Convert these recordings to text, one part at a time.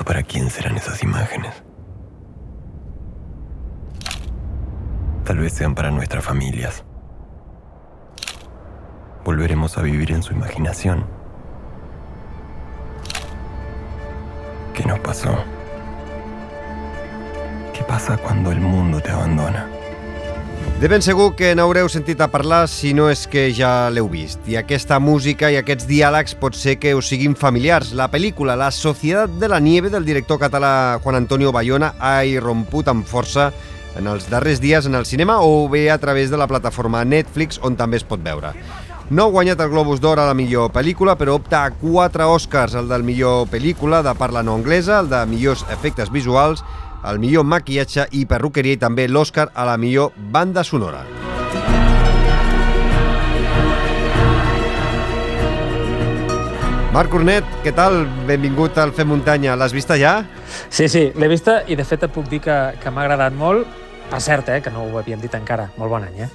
para quién serán esas imágenes. Tal vez sean para nuestras familias. Volveremos a vivir en su imaginación. ¿Qué nos pasó? ¿Qué pasa cuando el mundo te abandona? De ben segur que n'haureu sentit a parlar si no és que ja l'heu vist. I aquesta música i aquests diàlegs pot ser que us siguin familiars. La pel·lícula La Societat de la Nieve del director català Juan Antonio Bayona ha irromput amb força en els darrers dies en el cinema o bé a través de la plataforma Netflix on també es pot veure. No ha guanyat el Globus d'Or a la millor pel·lícula, però opta a quatre Oscars, el del millor pel·lícula de parla no anglesa, el de millors efectes visuals el millor maquillatge i perruqueria i també l'Oscar a la millor banda sonora. Marc Cornet, què tal? Benvingut al Fem Muntanya. L'has vista ja? Sí, sí, l'he vista i de fet et puc dir que, que m'ha agradat molt. Per cert, eh, que no ho havíem dit encara. Molt bon any, eh?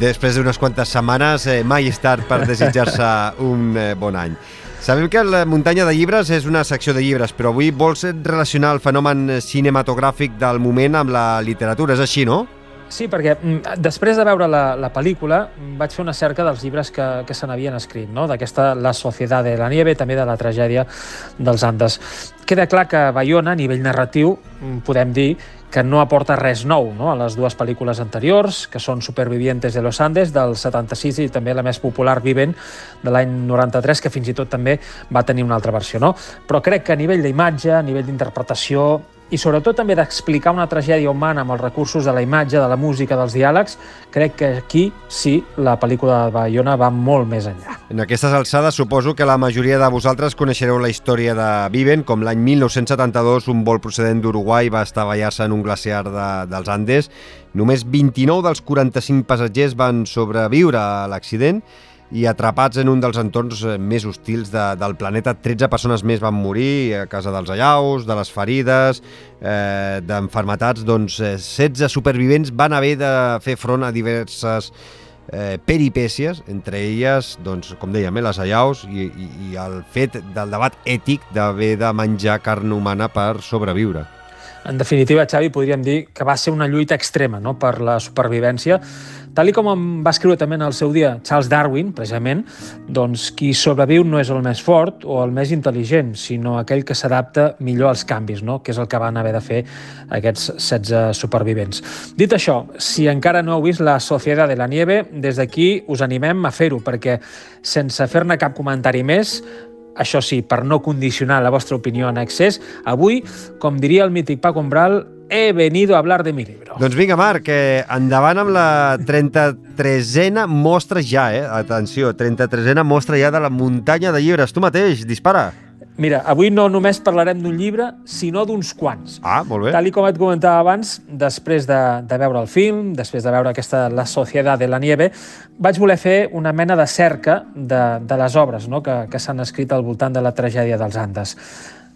Després d'unes quantes setmanes, eh, mai és tard per desitjar-se un eh, bon any. Sabem que la muntanya de llibres és una secció de llibres, però avui vols relacionar el fenomen cinematogràfic del moment amb la literatura, és així, no? Sí, perquè mm, després de veure la, la pel·lícula vaig fer una cerca dels llibres que, que se n'havien escrit, no? d'aquesta La Societat de la Nieve, també de la tragèdia dels Andes. Queda clar que Bayona, a nivell narratiu, mm, podem dir que no aporta res nou no? a les dues pel·lícules anteriors, que són Supervivientes de los Andes, del 76, i també la més popular, Viven, de l'any 93, que fins i tot també va tenir una altra versió. No? Però crec que a nivell d'imatge, a nivell d'interpretació, i sobretot també d'explicar una tragèdia humana amb els recursos de la imatge, de la música, dels diàlegs, crec que aquí sí la pel·lícula de Bayona va molt més enllà. En aquestes alçades suposo que la majoria de vosaltres coneixereu la història de Viven, com l'any 1972 un vol procedent d'Uruguai va estavellar-se en un glaciar de, dels Andes. Només 29 dels 45 passatgers van sobreviure a l'accident i atrapats en un dels entorns eh, més hostils de, del planeta. 13 persones més van morir a casa dels allaus, de les ferides, eh, d'enfermetats. Doncs 16 eh, supervivents van haver de fer front a diverses eh, peripècies, entre elles, doncs, com dèiem, eh, les allaus i, i, i el fet del debat ètic d'haver de menjar carn humana per sobreviure. En definitiva, Xavi, podríem dir que va ser una lluita extrema no? per la supervivència, tal com em va escriure també en el seu dia Charles Darwin, precisament, doncs qui sobreviu no és el més fort o el més intel·ligent, sinó aquell que s'adapta millor als canvis, no? que és el que van haver de fer aquests 16 supervivents. Dit això, si encara no heu vist la Sociedad de la Nieve, des d'aquí us animem a fer-ho, perquè sense fer-ne cap comentari més, això sí, per no condicionar la vostra opinió en excés, avui, com diria el mític Paco Umbral, he venido a hablar de mi libro. Doncs vinga, Marc, eh, endavant amb la 33a mostra ja, eh? Atenció, 33a mostra ja de la muntanya de llibres. Tu mateix, dispara. Mira, avui no només parlarem d'un llibre, sinó d'uns quants. Ah, molt bé. Tal com et comentava abans, després de, de veure el film, després de veure aquesta La Sociedad de la Nieve, vaig voler fer una mena de cerca de, de les obres no? que, que s'han escrit al voltant de la tragèdia dels Andes.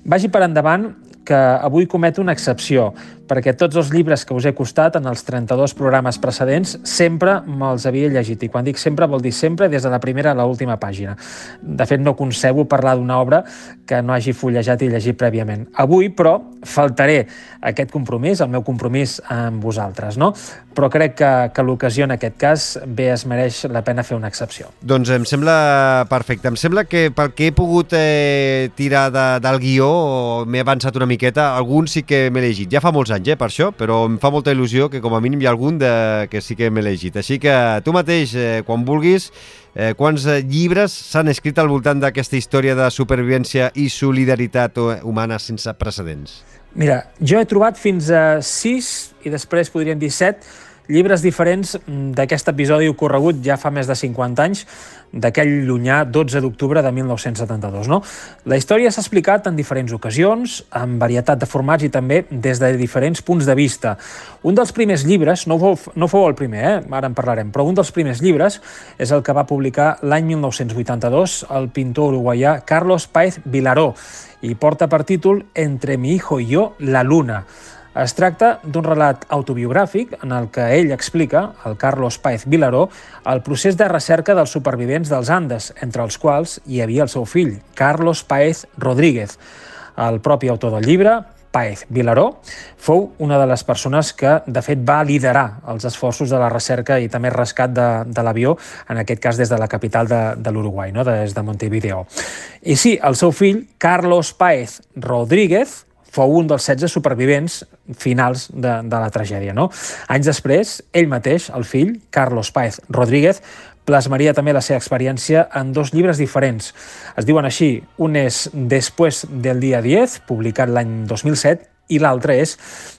Vagi per endavant que avui comet una excepció, perquè tots els llibres que us he costat en els 32 programes precedents sempre me'ls havia llegit, i quan dic sempre vol dir sempre des de la primera a l'última pàgina. De fet, no concebo parlar d'una obra que no hagi fullejat i llegit prèviament. Avui, però, faltaré aquest compromís, el meu compromís amb vosaltres, no? Però crec que, que l'ocasió en aquest cas bé es mereix la pena fer una excepció. Doncs em sembla perfecte. Em sembla que pel que he pogut eh, tirar de, del guió, m'he avançat una miqueta, algun sí que m'he llegit. Ja fa molts anys, eh, per això, però em fa molta il·lusió que com a mínim hi ha algun de... que sí que m'he llegit. Així que tu mateix, eh, quan vulguis, eh, quants eh, llibres s'han escrit al voltant d'aquesta història de supervivència i solidaritat humana sense precedents? Mira, jo he trobat fins a sis i després podríem dir set llibres diferents mm, d'aquest episodi ocorregut ja fa més de 50 anys, d'aquell llunyà 12 d'octubre de 1972. No? La història s'ha explicat en diferents ocasions, en varietat de formats i també des de diferents punts de vista. Un dels primers llibres, no fou, no fou el primer, eh? ara en parlarem, però un dels primers llibres és el que va publicar l'any 1982 el pintor uruguaià Carlos Paez Vilaró i porta per títol Entre mi hijo y yo, la luna. Es tracta d'un relat autobiogràfic en el que ell explica, el Carlos Paez Vilaró, el procés de recerca dels supervivents dels Andes, entre els quals hi havia el seu fill, Carlos Paez Rodríguez. El propi autor del llibre, Paez Vilaró, fou una de les persones que, de fet, va liderar els esforços de la recerca i també rescat de, de l'avió, en aquest cas des de la capital de, de l'Uruguai, no? des de Montevideo. I sí, el seu fill, Carlos Paez Rodríguez, fou un dels 16 supervivents finals de, de la tragèdia. No? Anys després, ell mateix, el fill, Carlos Paez Rodríguez, plasmaria també la seva experiència en dos llibres diferents. Es diuen així, un és Después del dia 10, publicat l'any 2007, i l'altre és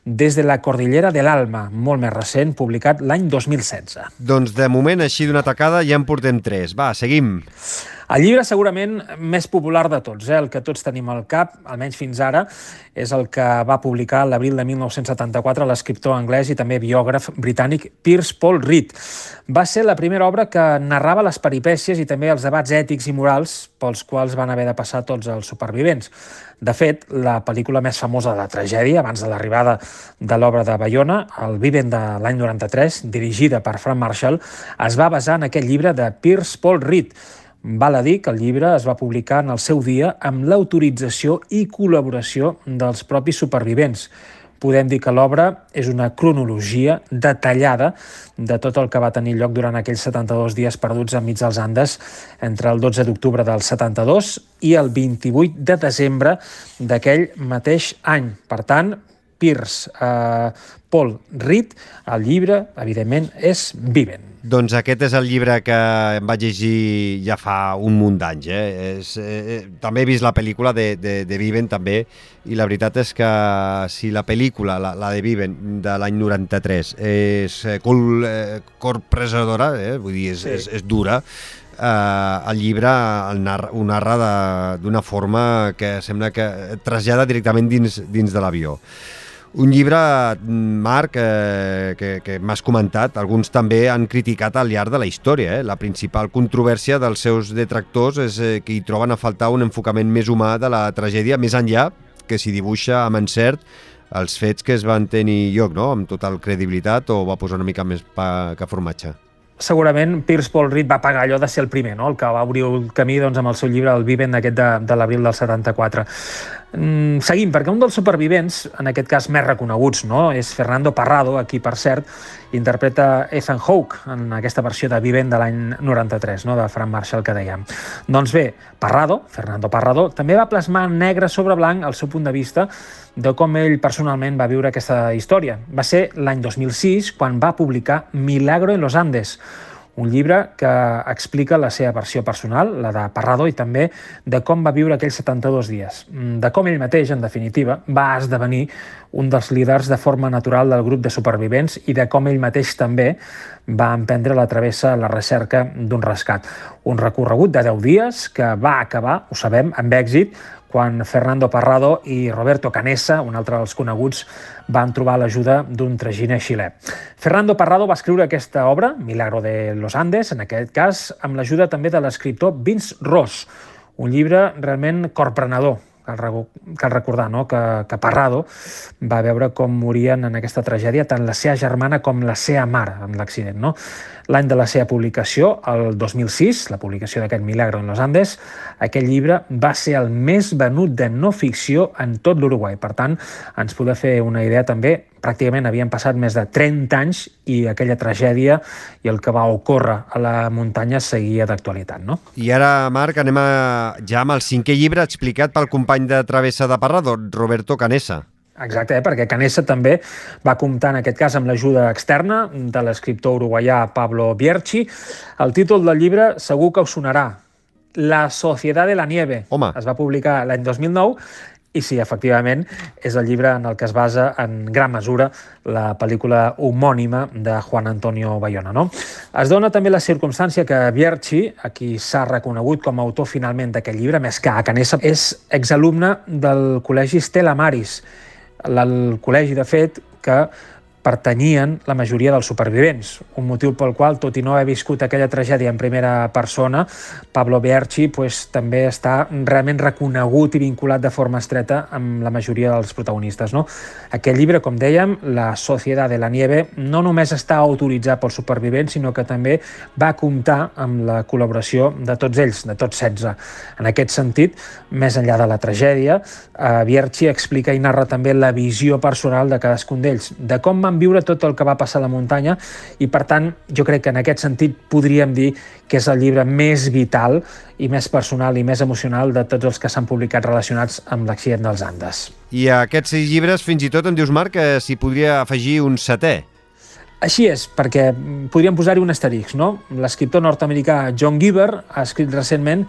Des de la cordillera de l'Alma, molt més recent, publicat l'any 2016. Doncs de moment, així d'una tacada, ja en portem tres. Va, seguim. El llibre segurament més popular de tots, eh? el que tots tenim al cap, almenys fins ara, és el que va publicar l'abril de 1974 l'escriptor anglès i també biògraf britànic Pierce Paul Reed. Va ser la primera obra que narrava les peripècies i també els debats ètics i morals pels quals van haver de passar tots els supervivents. De fet, la pel·lícula més famosa de la tragèdia, abans de l'arribada de l'obra de Bayona, el Viven de l'any 93, dirigida per Frank Marshall, es va basar en aquest llibre de Pierce Paul Reed, Val a dir que el llibre es va publicar en el seu dia amb l'autorització i col·laboració dels propis supervivents. Podem dir que l'obra és una cronologia detallada de tot el que va tenir lloc durant aquells 72 dies perduts enmig dels Andes entre el 12 d'octubre del 72 i el 28 de desembre d'aquell mateix any. Per tant, Pierce, eh, Paul Reed, el llibre, evidentment, és Viven. Doncs aquest és el llibre que em vaig llegir ja fa un munt d'anys. Eh? És, eh, també he vist la pel·lícula de, de, de Viven, també, i la veritat és que si la pel·lícula, la, la de Viven, de l'any 93, és eh, col, eh, corpresadora, eh? vull dir, és, sí. és, és dura, eh, el llibre el narra, ho narra d'una forma que sembla que trasllada directament dins, dins de l'avió. Un llibre, Marc, eh, que, que m'has comentat, alguns també han criticat al llarg de la història. Eh? La principal controvèrsia dels seus detractors és eh, que hi troben a faltar un enfocament més humà de la tragèdia, més enllà que s'hi dibuixa amb encert els fets que es van tenir lloc, no? amb total credibilitat, o va posar una mica més pa que formatge? Segurament Pierce Paul Reed va pagar allò de ser el primer, no? el que va obrir el camí doncs, amb el seu llibre El Viven d'aquest de, de l'abril del 74. Mm, seguim, perquè un dels supervivents, en aquest cas més reconeguts, no? és Fernando Parrado, aquí per cert, interpreta Ethan Hawke en aquesta versió de Viven de l'any 93, no? de Frank Marshall que dèiem. Doncs bé, Parrado, Fernando Parrado, també va plasmar negre sobre blanc el seu punt de vista de com ell personalment va viure aquesta història. Va ser l'any 2006 quan va publicar Milagro en los Andes, un llibre que explica la seva versió personal, la de Parrado, i també de com va viure aquells 72 dies, mm, de com ell mateix, en definitiva, va esdevenir un dels líders de forma natural del grup de supervivents i de com ell mateix també va emprendre la travessa a la recerca d'un rescat. Un recorregut de 10 dies que va acabar, ho sabem, amb èxit, quan Fernando Parrado i Roberto Canessa, un altre dels coneguts, van trobar l'ajuda d'un traginer xilè. Fernando Parrado va escriure aquesta obra, Milagro de los Andes, en aquest cas, amb l'ajuda també de l'escriptor Vince Ross, un llibre realment corprenedor, cal, cal recordar no? que, que Parrado va veure com morien en aquesta tragèdia tant la seva germana com la seva mare en l'accident. No? L'any de la seva publicació, el 2006, la publicació d'aquest Milagro en los Andes, aquest llibre va ser el més venut de no ficció en tot l'Uruguai. Per tant, ens podem fer una idea també, pràcticament havien passat més de 30 anys i aquella tragèdia i el que va ocórrer a la muntanya seguia d'actualitat. No? I ara, Marc, anem a, ja amb el cinquè llibre explicat pel company de Travessa de Parra, Roberto Canessa. Exacte, eh? perquè Canessa també va comptar en aquest cas amb l'ajuda externa de l'escriptor uruguaià Pablo Bierchi. El títol del llibre segur que us sonarà, La Societat de la Nieve. Home. Es va publicar l'any 2009 i sí, efectivament, és el llibre en el que es basa en gran mesura la pel·lícula homònima de Juan Antonio Bayona. No? Es dona també la circumstància que Bierchi, a qui s'ha reconegut com a autor finalment d'aquest llibre, més que a Canessa, és exalumne del Col·legi Stella Maris, el col·legi, de fet, que pertanyien la majoria dels supervivents. Un motiu pel qual, tot i no haver viscut aquella tragèdia en primera persona, Pablo Berchi pues, també està realment reconegut i vinculat de forma estreta amb la majoria dels protagonistes. No? Aquest llibre, com dèiem, La Societat de la Nieve, no només està autoritzat pels supervivents, sinó que també va comptar amb la col·laboració de tots ells, de tots 16. En aquest sentit, més enllà de la tragèdia, eh, Bierchi explica i narra també la visió personal de cadascun d'ells, de com van viure tot el que va passar a la muntanya i, per tant, jo crec que en aquest sentit podríem dir que és el llibre més vital i més personal i més emocional de tots els que s'han publicat relacionats amb l'accident dels Andes. I a aquests sis llibres, fins i tot em dius, Marc, que s'hi podria afegir un setè. Així és, perquè podríem posar-hi un asterisc, no? L'escriptor nord-americà John Giver ha escrit recentment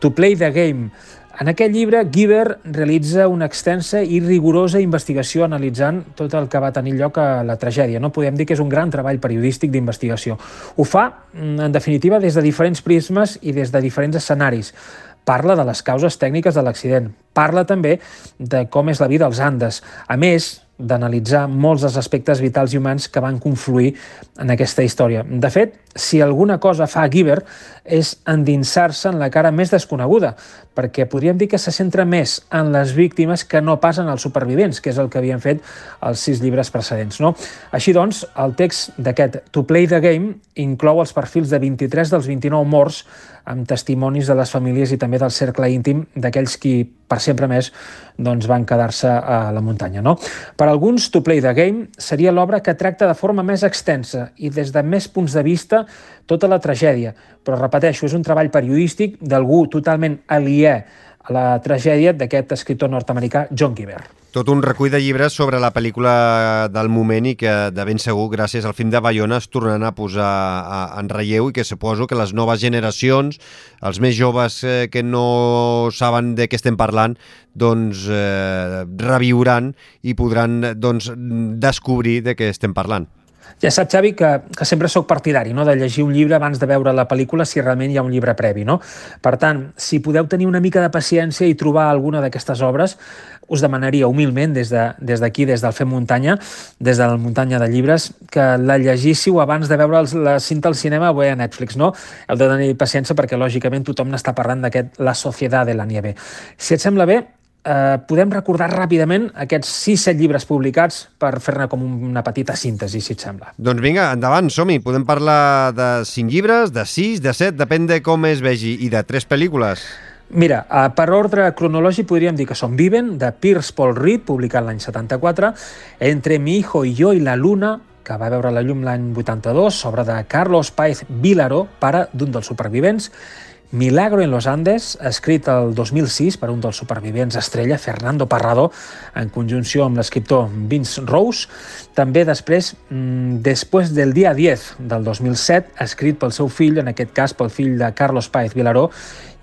To Play the Game, en aquest llibre, Giver realitza una extensa i rigorosa investigació analitzant tot el que va tenir lloc a la tragèdia. No podem dir que és un gran treball periodístic d'investigació. Ho fa, mm, en definitiva, des de diferents prismes i des de diferents escenaris. Parla de les causes tècniques de l'accident. Parla també de com és la vida als Andes. A més, d'analitzar molts dels aspectes vitals i humans que van confluir en aquesta història. De fet, si alguna cosa fa Giver és endinsar-se en la cara més desconeguda, perquè podríem dir que se centra més en les víctimes que no passen als supervivents, que és el que havien fet els sis llibres precedents. No? Així doncs, el text d'aquest To Play the Game inclou els perfils de 23 dels 29 morts amb testimonis de les famílies i també del cercle íntim d'aquells qui per sempre més doncs, van quedar-se a la muntanya. No? Per alguns, To Play the Game seria l'obra que tracta de forma més extensa i des de més punts de vista tota la tragèdia. Però, repeteixo, és un treball periodístic d'algú totalment aliè a la tragèdia d'aquest escriptor nord-americà John Giver. Tot un recull de llibres sobre la pel·lícula del moment i que de ben segur, gràcies al film de Bayona, es tornaran a posar en relleu i que suposo que les noves generacions, els més joves eh, que no saben de què estem parlant, doncs eh, reviuran i podran doncs, descobrir de què estem parlant. Ja saps, Xavi, que, que sempre sóc partidari no? de llegir un llibre abans de veure la pel·lícula si realment hi ha un llibre previ. No? Per tant, si podeu tenir una mica de paciència i trobar alguna d'aquestes obres, us demanaria humilment des d'aquí, de, des, des del Fem Muntanya, des de la muntanya de llibres, que la llegíssiu abans de veure la cinta al cinema o a Netflix. No? Heu de tenir paciència perquè, lògicament, tothom n'està parlant d'aquest La Societat de la Nieve. Si et sembla bé, eh, podem recordar ràpidament aquests 6-7 llibres publicats per fer-ne com una petita síntesi, si et sembla. Doncs vinga, endavant, som-hi. Podem parlar de 5 llibres, de 6, de 7, depèn de com es vegi, i de 3 pel·lícules. Mira, eh, per ordre cronològic podríem dir que són Viven, de Pierce Paul Reed, publicat l'any 74, Entre mi hijo y yo y la luna, que va veure la llum l'any 82, obra de Carlos Paez Vilaro, pare d'un dels supervivents, Milagro en los Andes, escrit el 2006 per un dels supervivents estrella, Fernando Parrado, en conjunció amb l'escriptor Vince Rose. També després, mm, després del dia 10 del 2007, escrit pel seu fill, en aquest cas pel fill de Carlos Paez Vilaró,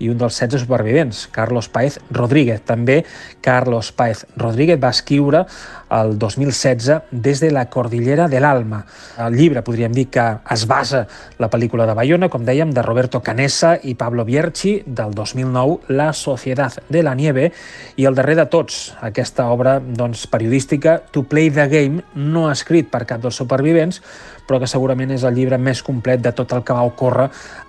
i un dels 16 supervivents, Carlos Paez Rodríguez. També Carlos Paez Rodríguez va escriure el 2016 des de la Cordillera de l'Alma. El llibre podríem dir que es basa la pel·lícula de Bayona, com dèiem, de Roberto Canessa i Pablo Bierchi, del 2009, La Societat de la Nieve, i el darrer de tots, aquesta obra doncs, periodística, To Play the Game, no escrit per cap dels supervivents, però que segurament és el llibre més complet de tot el que va ocórrer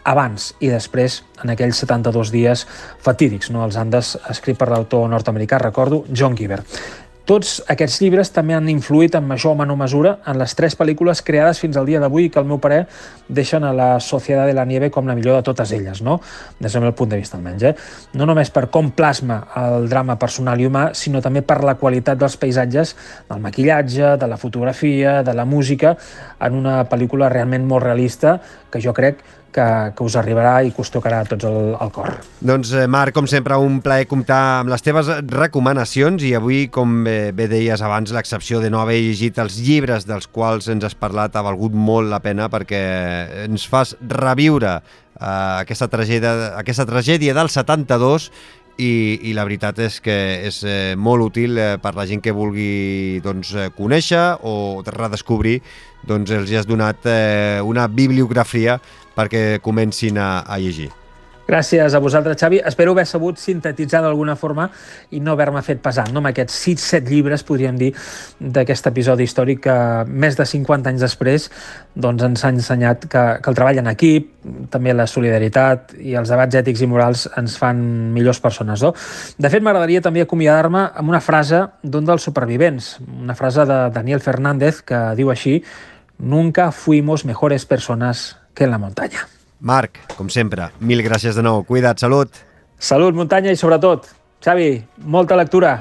abans i després en aquells 72 dies fatídics, no? els Andes, escrit per l'autor nord-americà, recordo, John Giver. Tots aquests llibres també han influït en major o menor mesura en les tres pel·lícules creades fins al dia d'avui que, al meu parer, deixen a la Societat de la Nieve com la millor de totes elles, no? des del meu punt de vista almenys. Eh? No només per com plasma el drama personal i humà, sinó també per la qualitat dels paisatges, del maquillatge, de la fotografia, de la música, en una pel·lícula realment molt realista que jo crec que, que us arribarà i que us tocarà tots el, el cor. Doncs, eh, Marc, com sempre, un plaer comptar amb les teves recomanacions i avui, com bé, bé deies abans, l'excepció de no haver llegit els llibres dels quals ens has parlat ha valgut molt la pena perquè ens fas reviure eh, aquesta, tragèdia, aquesta tragèdia del 72 i, i la veritat és que és eh, molt útil eh, per la gent que vulgui doncs, eh, conèixer o redescobrir doncs els has donat eh, una bibliografia perquè comencin a, a llegir. Gràcies a vosaltres, Xavi. Espero haver sabut sintetitzar d'alguna forma i no haver-me fet pesant, no? amb aquests 6-7 llibres, podríem dir, d'aquest episodi històric que més de 50 anys després doncs, ens ha ensenyat que, que el treball en equip, també la solidaritat i els debats ètics i morals ens fan millors persones. No? De fet, m'agradaria també acomiadar-me amb una frase d'un dels supervivents, una frase de Daniel Fernández que diu així Nunca fuimos mejores personas que en la montaña. Marc, com sempre, mil gràcies de nou. Cuida't, salut. Salut, muntanya i sobretot, Xavi, molta lectura.